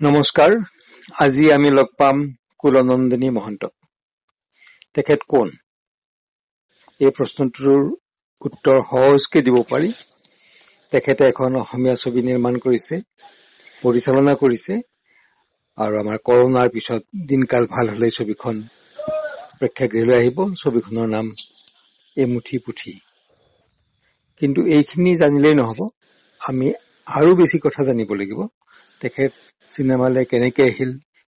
নমস্কাৰ আজি আমি লগ পাম কুলনন্দিনী মহন্তক তেখেত কোন? এই প্ৰশ্নটোৰ উত্তৰ সহজকে দিব পাৰি। তেখেতে এখন অসমীয়া ছবি নিৰ্মাণ কৰিছে পৰিচালনা কৰিছে আৰু আমাৰ কৰোণাৰ পিছত দিনকাল ভাল হলে ছবিখন প্ৰেক্ষাগৃহলৈ আহিব। ছবিখনৰ নাম এমুঠি পুথি কিন্তু এইখিনি জানিলেই নহব। আমি আৰু বেছি কথা জানিব লাগিব। তেখেত চিনেমালৈ কেনেকে আহিল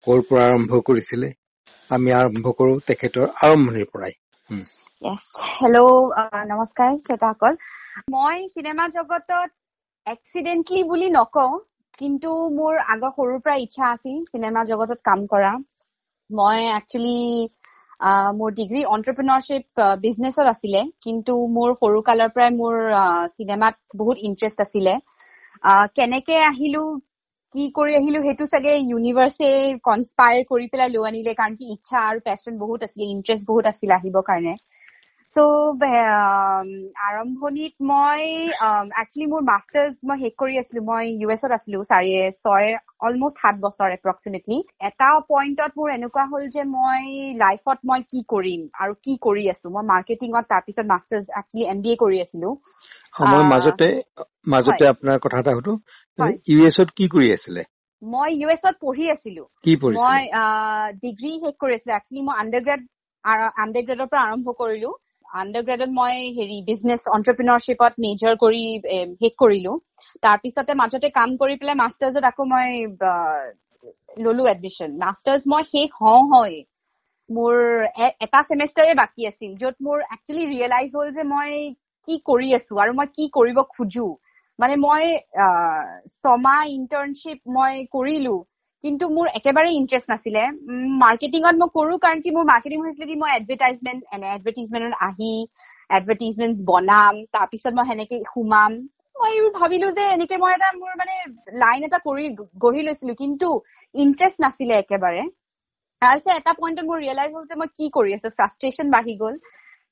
কৰ পৰা আৰম্ভ কৰিছিলে আমি আৰম্ভ কৰো তেখেতৰ আৰম্ভণিৰ পৰাই। হেল্ল' নমস্কাৰ শ্ৰোতাসকল। মই চিনেমা জগতত এক্সিডেণ্টলি বুলি নকওঁ কিন্তু মোৰ আগৰ সৰুৰ পৰা ইচ্ছা আছিল চিনেমা জগতত কাম কৰা। মই একচুৱেলি মোৰ ডিগ্ৰী অন্টাৰপ্ৰিনৰশ্বিপ বিজনেছত আছিলে কিন্তু মোৰ সৰু কালৰ পৰাই মোৰ চিনেমাত বহুত ইণ্টাৰেষ্ট আছিলে। কেনেকে আহিলো কি কৰি আহিলো সেইটো চাগে ইউনিভাৰ্ছে কনস্পায়াৰ কৰি পেলাই লৈ আনিলে কাৰণ কি ইচ্ছা আৰু পেচন বহুত আছিলে ইণ্টাৰেষ্ট বহুত আছিলে আহিবৰ কাৰণে। চ' আৰম্ভণিত মই একচুৱেলি মোৰ মাষ্টাৰ্ছ মই শেষ কৰি আছিলো মই ইউ এছত আছিলো চাৰি ছয় অলমষ্ট সাত বছৰ এপ্ৰক্সিমেটলি এটা পইণ্টত মোৰ এনেকুৱা হ'ল যে মই লাইফত মই কি কৰিম আৰু কি কৰি আছো। মই মাৰ্কেটিঙত তাৰপিছত masters actually M B A কৰি আছিলো। মই মাজতে মাজতে আপোনাৰ কথা এটা সুধো। ইউ এছত কি কৰি আছিলে? মই ইউ এছত পঢ়ি আছিলো। মই ডিগ্ৰী শেষ কৰি আছিলো। একচুৱেলি মই আণ্ডাৰ গ্ৰেড আণ্ডাৰ গ্ৰেডৰ পৰা আৰম্ভ কৰিলো। আণ্ডাৰ গ্ৰেডত মই হেৰি বিজনেছ অণ্টাৰপ্ৰিনৰশ্বিপত মেজৰ কৰি শেষ কৰিলো। তাৰপিছতে মাজতে কাম কৰি পেলাই মাষ্টাৰ্ছত আকৌ মই ললো এডমিশ্যন মাষ্টাৰ্ছ মই শেষ হওঁ হয় মোৰ এটা ছেমেষ্টাৰে বাকী আছিল য'ত মোৰ একচুৱেলি ৰিয়েলাইজ হ'ল যে মই কি কৰি আছো আৰু মই কি কৰিব খোজো। মানে মই ছমাহ ইণ্টাৰ্ণশ্বিপ মই কৰিলো। কিন্তু মোৰ একেবাৰে ইণ্টাৰেষ্ট নাছিলে। মাৰ্কেটিঙত মই কৰো কাৰণ কি মোৰ মাৰ্কেটিং হৈছিলে কি মই এডভাৰটাইজমেণ্ট এনে এডভাৰটাইজমেণ্টত আহি এডভাৰটাইজমেণ্ট বনাম তাৰপিছত মই সেনেকে সোমাম। মই ভাবিলো যে এনেকে মই এটা মোৰ মানে লাইন এটা কৰি গঢ়ি লৈছিলো। কিন্তু ইণ্টাৰেষ্ট নাছিলে একেবাৰে। তাৰপিছত এটা পইণ্টত মোৰ ৰিয়েলাইজ হ'ল যে মই কি কৰি আছো। ফ্ৰাষ্ট্ৰেশ্যন বাঢ়ি গ'ল।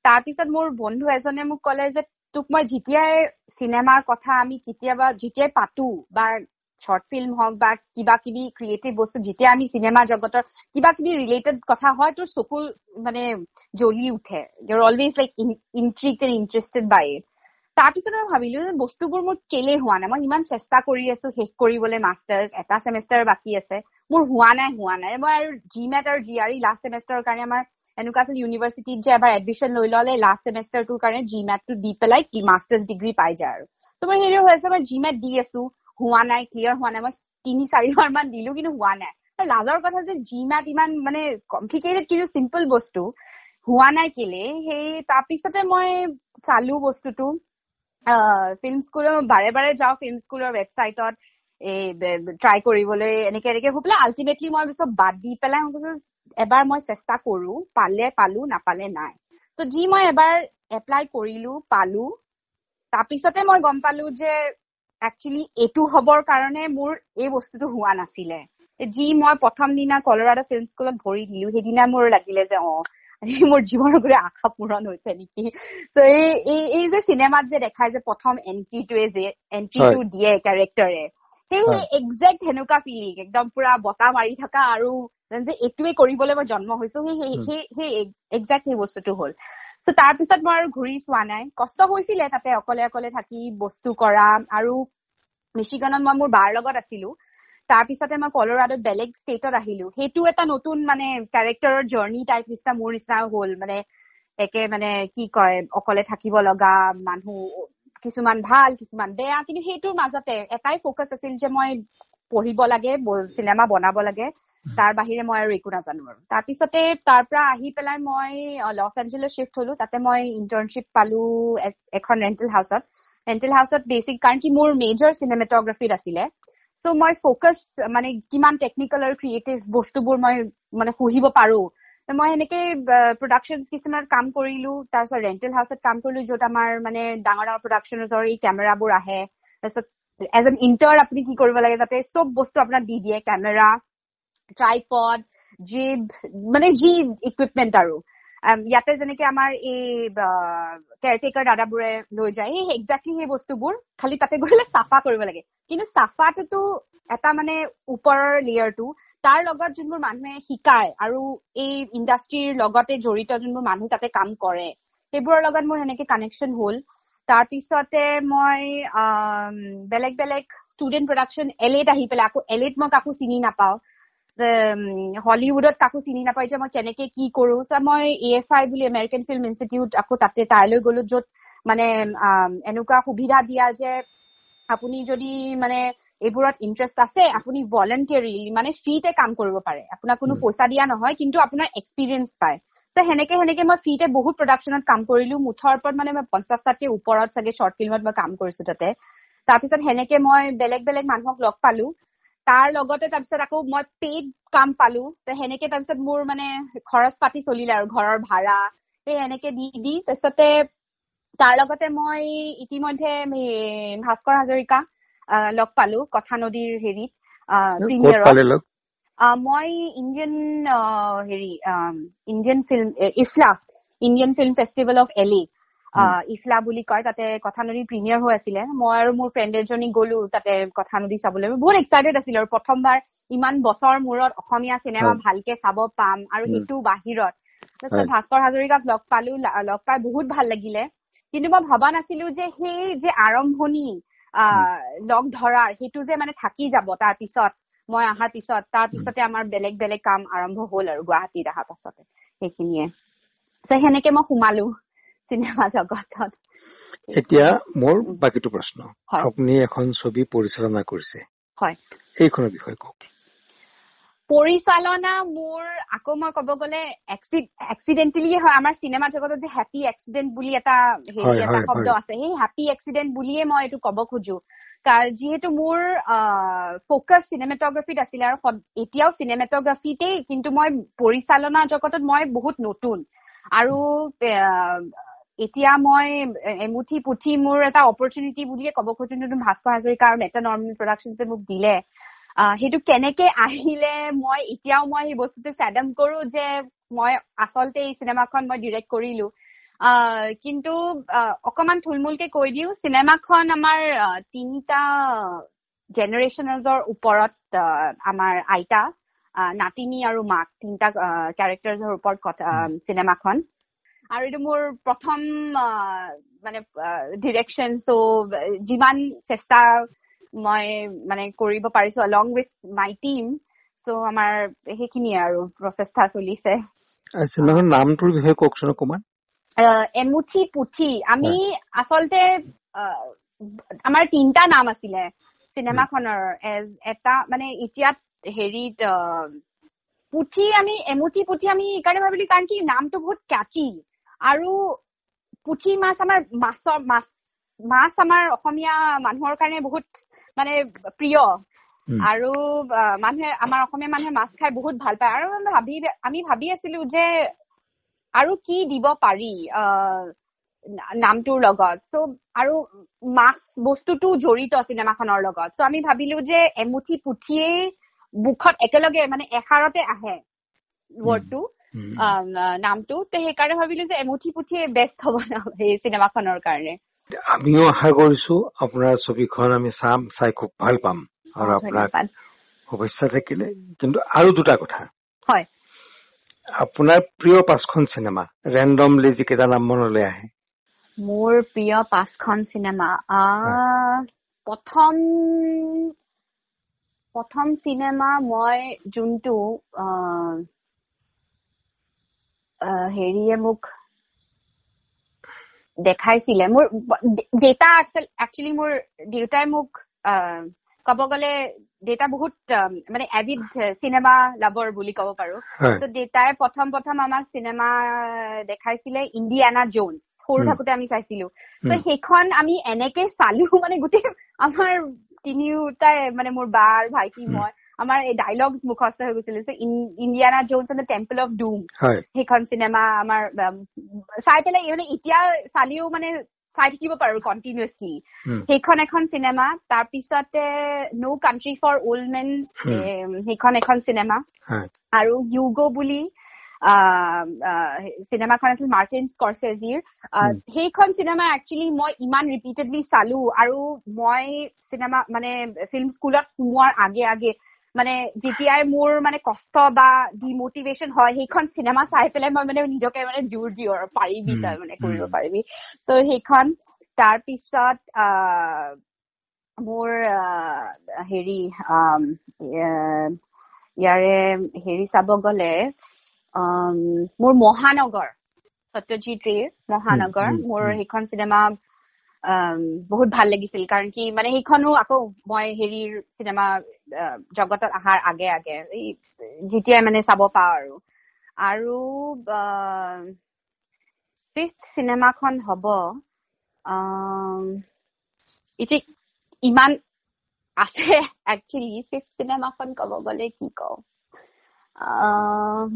তাৰপিছত মোৰ বন্ধু এজনে মোক ক'লে যে তোক মই যেতিয়াই চিনেমাৰ কথা আমি কেতিয়াবা যেতিয়াই পাতো বা শ্বৰ্ট ফিল্ম হওক বা কিবা কিবি ক্ৰিয়েটিভ বস্তু যেতিয়া আমি চিনেমা জগতৰ কিবা কিবি ৰিলেটেড কথা হয় তোৰ চকু মানে জ্বলি উঠে। You're always like intrigued and interested by it তাৰপিছত মই ভাবিলো যে বস্তুবোৰ মোৰ কেলে হোৱা নাই? মই ইমান চেষ্টা কৰি আছো শেষ কৰিবলৈ মাষ্টাৰ্ছ এটা ছেমেষ্টাৰ বাকী আছে। মোৰ হোৱা নাই হোৱা নাই। মই আৰু জি মেট আৰু জি আৰ ই লাষ্ট ছেমেষ্টাৰৰ কাৰণে আমাৰ এনেকুৱা আছিল ইউনিভাৰ্চিটিত যে এবাৰ এডমিশ্যন লৈ ললে লাষ্ট ছেমেষ্টাৰটোৰ কাৰণে জি মেটটো দি পেলাই মাষ্টাৰ্ছ ডিগ্ৰী পাই যায় আৰু ত' মই হেৰি হৈ আছে মই মেট দি আছো হোৱা নাই ক্লিয়াৰ হোৱা নাই মই তিনি চাৰিবাৰ মান দিলো কিন্তু হোৱা নাই আৰু লাজৰ কথা যে মেট ইমান মানে কমপ্লিকেটেড কিন্তু চিম্পল বস্তু হোৱা নাই কেলে সেই তাৰপিছতে মই চালো বস্তুটো ফিল্ম স্কুলৰ বাৰে বাৰে যাওঁ ফিল্ম স্কুলৰ ৱেবছাইটত এই ট্ৰাই কৰিবলৈ এনেকে এনেকে হৈ পেলাই আল্টিমেটলি মই চব বাদ দি পেলাই মই কৈছো এবাৰ মই চেষ্টা কৰো পালে পালো নাপালে নাই। চ' যি মই এবাৰ এপ্লাই কৰিলো পালো তাৰপিছতে মই গম পালো যে একচুৱেলি এইটো হবৰ কাৰণে মোৰ এই বস্তুটো হোৱা নাছিলে। যি মই প্ৰথম দিনা কলৰাডো ফিল্ম স্কুলত ভৰি দিলো সেইদিনা মোৰ লাগিলে যে অ মোৰ জীৱনৰ গোটেই আশা পূৰণ হৈছে নেকি? ত' এই এই যে চিনেমাত যে দেখাই যে প্ৰথম এণ্ট্ৰিটোৱে যে এণ্ট্ৰিটো দিয়ে কেৰেক্টাৰে সেই একজেক্ট সেনেকুৱা ফিলিং একদম পুৰা বতাহ মাৰি থকা আৰু যে এইটোৱে কৰিবলৈ মই জন্ম হৈছো সেই সেই একজেক্ট সেই বস্তুটো হ'ল। চ' তাৰপিছত মই আৰু ঘূৰি চোৱা নাই। কষ্ট হৈছিলে তাতে অকলে অকলে থাকি বস্তু কৰা আৰু মিচিগানত মই মোৰ বাৰ লগত আছিলো। তাৰপিছতে মই কলৰাডত বেলেগ ষ্টেটত আহিলো। সেইটো এটা নতুন মানে কেৰেক্টাৰৰ জাৰ্ণি টাইপ নিচিনা মোৰ নিচিনা হ'ল। মানে একে মানে কি কয় অকলে থাকিব লগা মানুহ কিছুমান ভাল কিছুমান বেয়া কিন্তু সেইটোৰ মাজতে এটাই ফকাচ আছিল যে মই পঢ়িব লাগে চিনেমা বনাব লাগে। তাৰ বাহিৰে মই আৰু একো নাজানো আৰু। তাৰপিছতে তাৰ পৰা আহি পেলাই মই লছ এঞ্জেলেছ শ্বিফ্ট হলো। তাতে মই ইণ্টাৰ্ণশ্বিপ পালো এখন ৰেণ্টেল হাউচত ৰেণ্টেল হাউচত বেচিক কাৰণ কি মোৰ মেজৰ চিনেমেটগ্ৰাফিত আছিলে। চ' মই ফকাচ মানে কিমান টেকনিকেল আৰু ক্ৰিয়েটিভ বস্তুবোৰ মই মানে পুহিব পাৰো। মই এনেকে প্ৰডাকশ্যন কিছুমান কাম কৰিলো তাৰপিছত ৰেণ্টেল হাউচত কাম কৰিলো য'ত আমাৰ মানে ডাঙৰ ডাঙৰ প্ৰডাকশ্যনৰ এই কেমেৰাবোৰ আহে। তাৰপিছত এজ এন ইণ্টাৰ আপুনি কি কৰিব লাগে তাতে চব বস্তু আপোনাক দি দিয়ে কেমেৰা ট্ৰাইপড জিব মানে যি ইকুইপমেণ্ট আৰু। ইয়াতে যেনেকে আমাৰ এই কেয়াৰটেকাৰ দাদাবোৰে লৈ যায় সেই একজেক্টলি সেই বস্তুবোৰ খালি তাতে গ'লে চাফা কৰিব লাগে। কিন্তু চাফাটোতো এটা মানে ওপৰৰ লেয়াৰটো তাৰ লগত যোনবোৰ মানুহে শিকায় আৰু এই ইণ্ডাষ্ট্ৰীৰ লগতে জড়িত যোনবোৰ মানুহ তাতে কাম কৰে সেইবোৰৰ লগত মোৰ সেনেকে কানেকশ্যন হ'ল। তাৰপিছতে মই বেলেগ বেলেগ ষ্টুডেণ্ট প্ৰডাকশ্যন এল এত আহি পেলাই আকৌ এল এত মই কাকো চিনি নাপাওঁ। হলিউডত কাকো চিনি নাপাওঁ যে মই কেনেকে কি কৰো। মই এ এফ আই বুলি আমেৰিকান ফিল্ম ইনষ্টিটিউট আকৌ তাতে তাইলৈ গলো য'ত মানে এনেকুৱা সুবিধা দিয়া যে আপুনি যদি মানে এইবোৰত ইণ্টাৰেষ্ট আছে আপুনি ভলেণ্টিয়াৰি মানে ফ্ৰীতে কাম কৰিব পাৰে। আপোনাক কোনো পইচা দিয়া নহয় কিন্তু আপোনাৰ এক্সপিৰিয়েঞ্চ পায়। চ' সেনেকে সেনেকে মই ফ্ৰীতে বহুত প্ৰডাকশ্যনত কাম কৰিলো। মুঠৰ ওপৰত মানে মই পঞ্চাছটাতকে ওপৰত চাগে শ্বৰ্ট ফিল্মত মই কাম কৰিছো তাতে। তাৰপিছত সেনেকে মই বেলেগ বেলেগ মানুহক লগ পালো। তাৰ লগতে তাৰপিছত আকৌ মই পেইড কাম পালো। সেনেকে তাৰপিছত মোৰ মানে খৰচ পাতি চলিলে আৰু ঘৰৰ ভাড়া। সেই সেনেকে দি দি তাৰপিছতে তাৰ লগতে মই ইতিমধ্যে ভাস্কৰ হাজৰিকা লগ পালো কথা নদীৰ হেৰিত মই ইণ্ডিয়ান হেৰি Indian film IFFLA Indian film festival of L IFFLA বুলি কয় তাতে কথা নদী প্ৰিমিয়াৰ হৈ আছিলে। মই আৰু মোৰ ফ্ৰেণ্ড এজনী গলো তাতে কথা নদী চাবলৈ। বহুত এক্সাইটেড আছিলো আৰু প্ৰথমবাৰ ইমান বছৰ মূৰত অসমীয়া চিনেমা ভালকে চাব পাম আৰু সেইটো বাহিৰত। তাৰপিছত ভাস্কৰ হাজৰিকাক লগ পালো লগ পাই বহুত ভাল লাগিলে। কিন্তু মই ভবা নাছিলো যে সেই যে আৰম্ভণি লগ ধৰাৰ সেইটো যে মানে থাকি যাব তাৰ পিছত মই অহাৰ পিছত তাৰ পিছতে আমাৰ বেলেগ বেলেগ কাম আৰম্ভ হল আৰু গুৱাহাটীত অহাৰ পাছতে সেইখিনিয়ে। সেনেকে মই সোমালো চিনেমা জগতত। এতিয়া মোৰ বাকীটো প্ৰশ্ন আপুনি এখন ছবি পৰিচালনা কৰিছে। এইখনৰ বিষয়ে কওক। পৰিচালনা মোৰ আকৌ মই কব গলে এক্সিডেণ্টেলিয়ে হয় আমাৰ চিনেমা জগতত যে হেপী এক্সিডেণ্ট বুলি এটা হেৰি এটা শব্দ আছে সেই হেপী এক্সিডেণ্ট বুলিয়ে মই এইটো কব খোজো। যিহেতু মোৰ ফকাছ চিনেমেটগ্ৰাফীত আছিলে আৰু এতিয়াও চিনেমেটগ্ৰাফীতেই কিন্তু মই পৰিচালনা জগতত মই বহুত নতুন। আৰু এতিয়া মই এমুঠি পুঠি মোৰ এটা অপৰচুনিটি বুলিয়ে কব খোজো ভাস্কৰ হাজৰিকা আৰু মেটা নৰ্মেল প্ৰডাকশ্যনছে মোক দিলে। সেইটো কেনেকে আহিলে মই এতিয়াও মই সেই বস্তুটো ফেডম কৰো যে মই আচলতে এই চিনেমাখন মই ডিৰেক্ট কৰিলো। কিন্তু অকমান থুলমূলকে কৈ দিওঁ চিনেমাখন আমাৰ তিনিটা জেনেৰেশ্যনজৰ ওপৰত আমাৰ আইতা নাতিনী আৰু মাক তিনিটা কেৰেক্টাৰ্ছৰ ওপৰত চিনেমাখন। আৰু এইটো মোৰ প্ৰথম মানে ডিৰেকশ্যন চ' যিমান চেষ্টা মই মানে কৰিব পাৰিছো অলং উইথ মাই টিম চ' আমাৰ সেইখিনিয়ে আৰু প্ৰচেষ্টা চলিছে। নামটোৰ বিষয়ে কওকচোন অকমান এমুঠি পুথি আমি আচলতে আমাৰ তিনটা নাম আছিলে চিনেমাখনৰ। এটা মানে এতিয়াত হেৰিত পুথি আমি এমুঠি পুথি আমি সেইকাৰণে ভাবিলো কাৰণ কি নামটো বহুত কেচি আৰু পুঠি মাছ আমাৰ মাছৰ মাছ মাছ আমাৰ অসমীয়া মানুহৰ কাৰণে বহুত মানে প্ৰিয়। আৰু মানুহে আমাৰ অসমীয়া মানুহে মাছ খাই বহুত ভাল পায়। আৰু ভাবি আমি ভাবি আছিলো যে আৰু কি দিব পাৰি নামটোৰ লগত। চ' আৰু মাছ বস্তুটো জড়িত চিনেমাখনৰ লগত। চ' আমি ভাবিলো যে এমুঠি পুঠিয়েই বুকত একেলগে মানে এষাৰতে আহে ৱৰ্ডটো নামটো। সেইকাৰণে ভাবিলো যে এমুঠি পুঠিয়ে বেষ্ট হব ন সেই চিনেমাখনৰ কাৰণে। আমিও আশা কৰিছো আপোনাৰ ছবিখন আমি চাম চাই খুব ভাল পাম। আৰু আপোনাক শুভেচ্ছা থাকিলে কিন্তু আৰু দুটা কথা। হয়। আপোনাৰ প্ৰিয় পাঁচখন চিনেমা ৰেণ্ডমলি যিকেইটা নাম মনলৈ আহে। মোৰ প্ৰিয় পাঁচখন চিনেমা প্ৰথম প্ৰথম চিনেমা মই যোনটো হেৰিয়ে মোক দেখাইছিলে মোৰ দেউতা একচুৱেলি মোৰ দেউতাই মোক কব গলে দেউতা বহুত মানে এভিড চিনেমা লাভৰ বুলি কব পাৰো। দেউতাই প্ৰথম প্ৰথম আমাক চিনেমা দেখাইছিলে ইণ্ডিয়ানা জোনছ সৰু থাকোতে আমি চাইছিলো। ত সেইখন আমি এনেকে চালো মানে গোটেই আমাৰ তিনিওটাই মানে মোৰ বা আৰু ভাইটি মই। আমাৰ এই ডাইলগ মুখস্থ হৈ গৈছিলে Indiana Jones and Temple of Doom সেইখন চিনেমা আমাৰ চাই পেলাই মানে এতিয়া চালিও মানে চাই থাকিব পাৰো কণ্টিনিউচলি সেইখন এখন চিনেমা তাৰপিছতে No' Country for Old Men সেইখন এখন চিনেমা আৰু ইউগো বুলি চিনেমাখন আছিল মাৰ্টিন স্কৰচেজিৰ। সেইখন চিনেমা একচুৱেলি মই ইমান ৰিপিটেডলি চালো আৰু মই চিনেমা মানে ফিল্ম স্কুলত সোমোৱাৰ আগে আগে মানে যেতিয়াই মোৰ মানে কষ্ট বা ডিমটিভেশ্যন হয় সেইখন চিনেমা চাই পেলাই মই মানে নিজকে মানে জোৰ দিওঁ আৰু পাৰিবি তই মানে কৰিব। পাৰিবি চ' সেইখন তাৰপিছত মোৰ হেৰি ইয়াৰে হেৰি চাব গলে মোৰ মহানগৰ সত্যজিৎ ৰেৰ মহানগৰ মোৰ। সেইখন চিনেমা বহুত ভাল লাগিছিল। কাৰণ কি মানে সেইখনো আকৌ মই হেৰিৰ চিনেমা জগতত অহাৰ আগে আগে যেতিয়াই মানে চাব পাওঁ আৰু। আৰু ফিফ্থ চিনেমাখন হব ইমান আছে একচুৱেলি ফিফ্থ চিনেমাখন কব গলে কি কওঁ?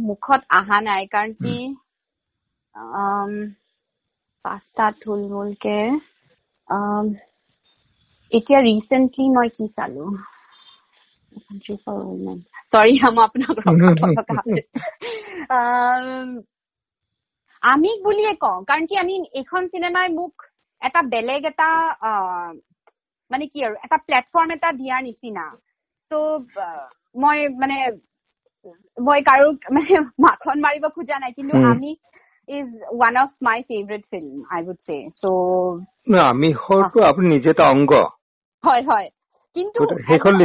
মুখত অহা নাই। কাৰণ কি পাঁচটা থুলমুলকে এতিয়া ৰিচেণ্টলি মই কি চালো? চৰি মই আপোনাক আমিক বুলিয়ে কওঁ কাৰণ কি আমি এইখন চিনেমাই মোক এটা বেলেগ এটা মানে কি আৰু এটা প্লেটফৰ্ম এটা দিয়াৰ নিচিনা। চ' মই মানে মই কাৰো মানে মাখন মাৰিব খোজা নাই কিন্তু। আমি is one of my favourite film I would say so' ন, আমিষৰটো আপুনি নিজে এটা অংগ। হয় হয়। কিন্তু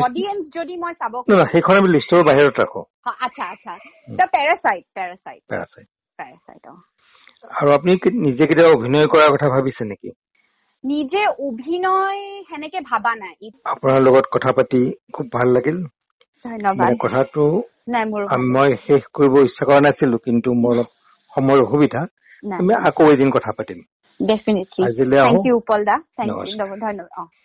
অডিয়েন্স যদি মই চাব ন ন, সেইখন আমি লিষ্টৰ বাহিৰত ৰাখো। আচ্ছা আচ্ছা। The parasite parasite parasite parasite অ। আৰু আপুনি নিজে কেতিয়াবা অভিনয় কৰাৰ কথা ভাবিছে নেকি? নিজে অভিনয় সেনেকে ভাবা নাই। আপোনাৰ লগত কথা পাতি খুব ভাল লাগিল। ধন্যবাদ। কথাটো আম- মই শেষ কৰিব ইচ্ছা কৰা নাছিলো কিন্তু মোৰ অলপ সময়ৰ অসুবিধা আমি আকৌ এদিন কথা পাতিম। ডেফিনেটলি আজিলৈ থেংক আহো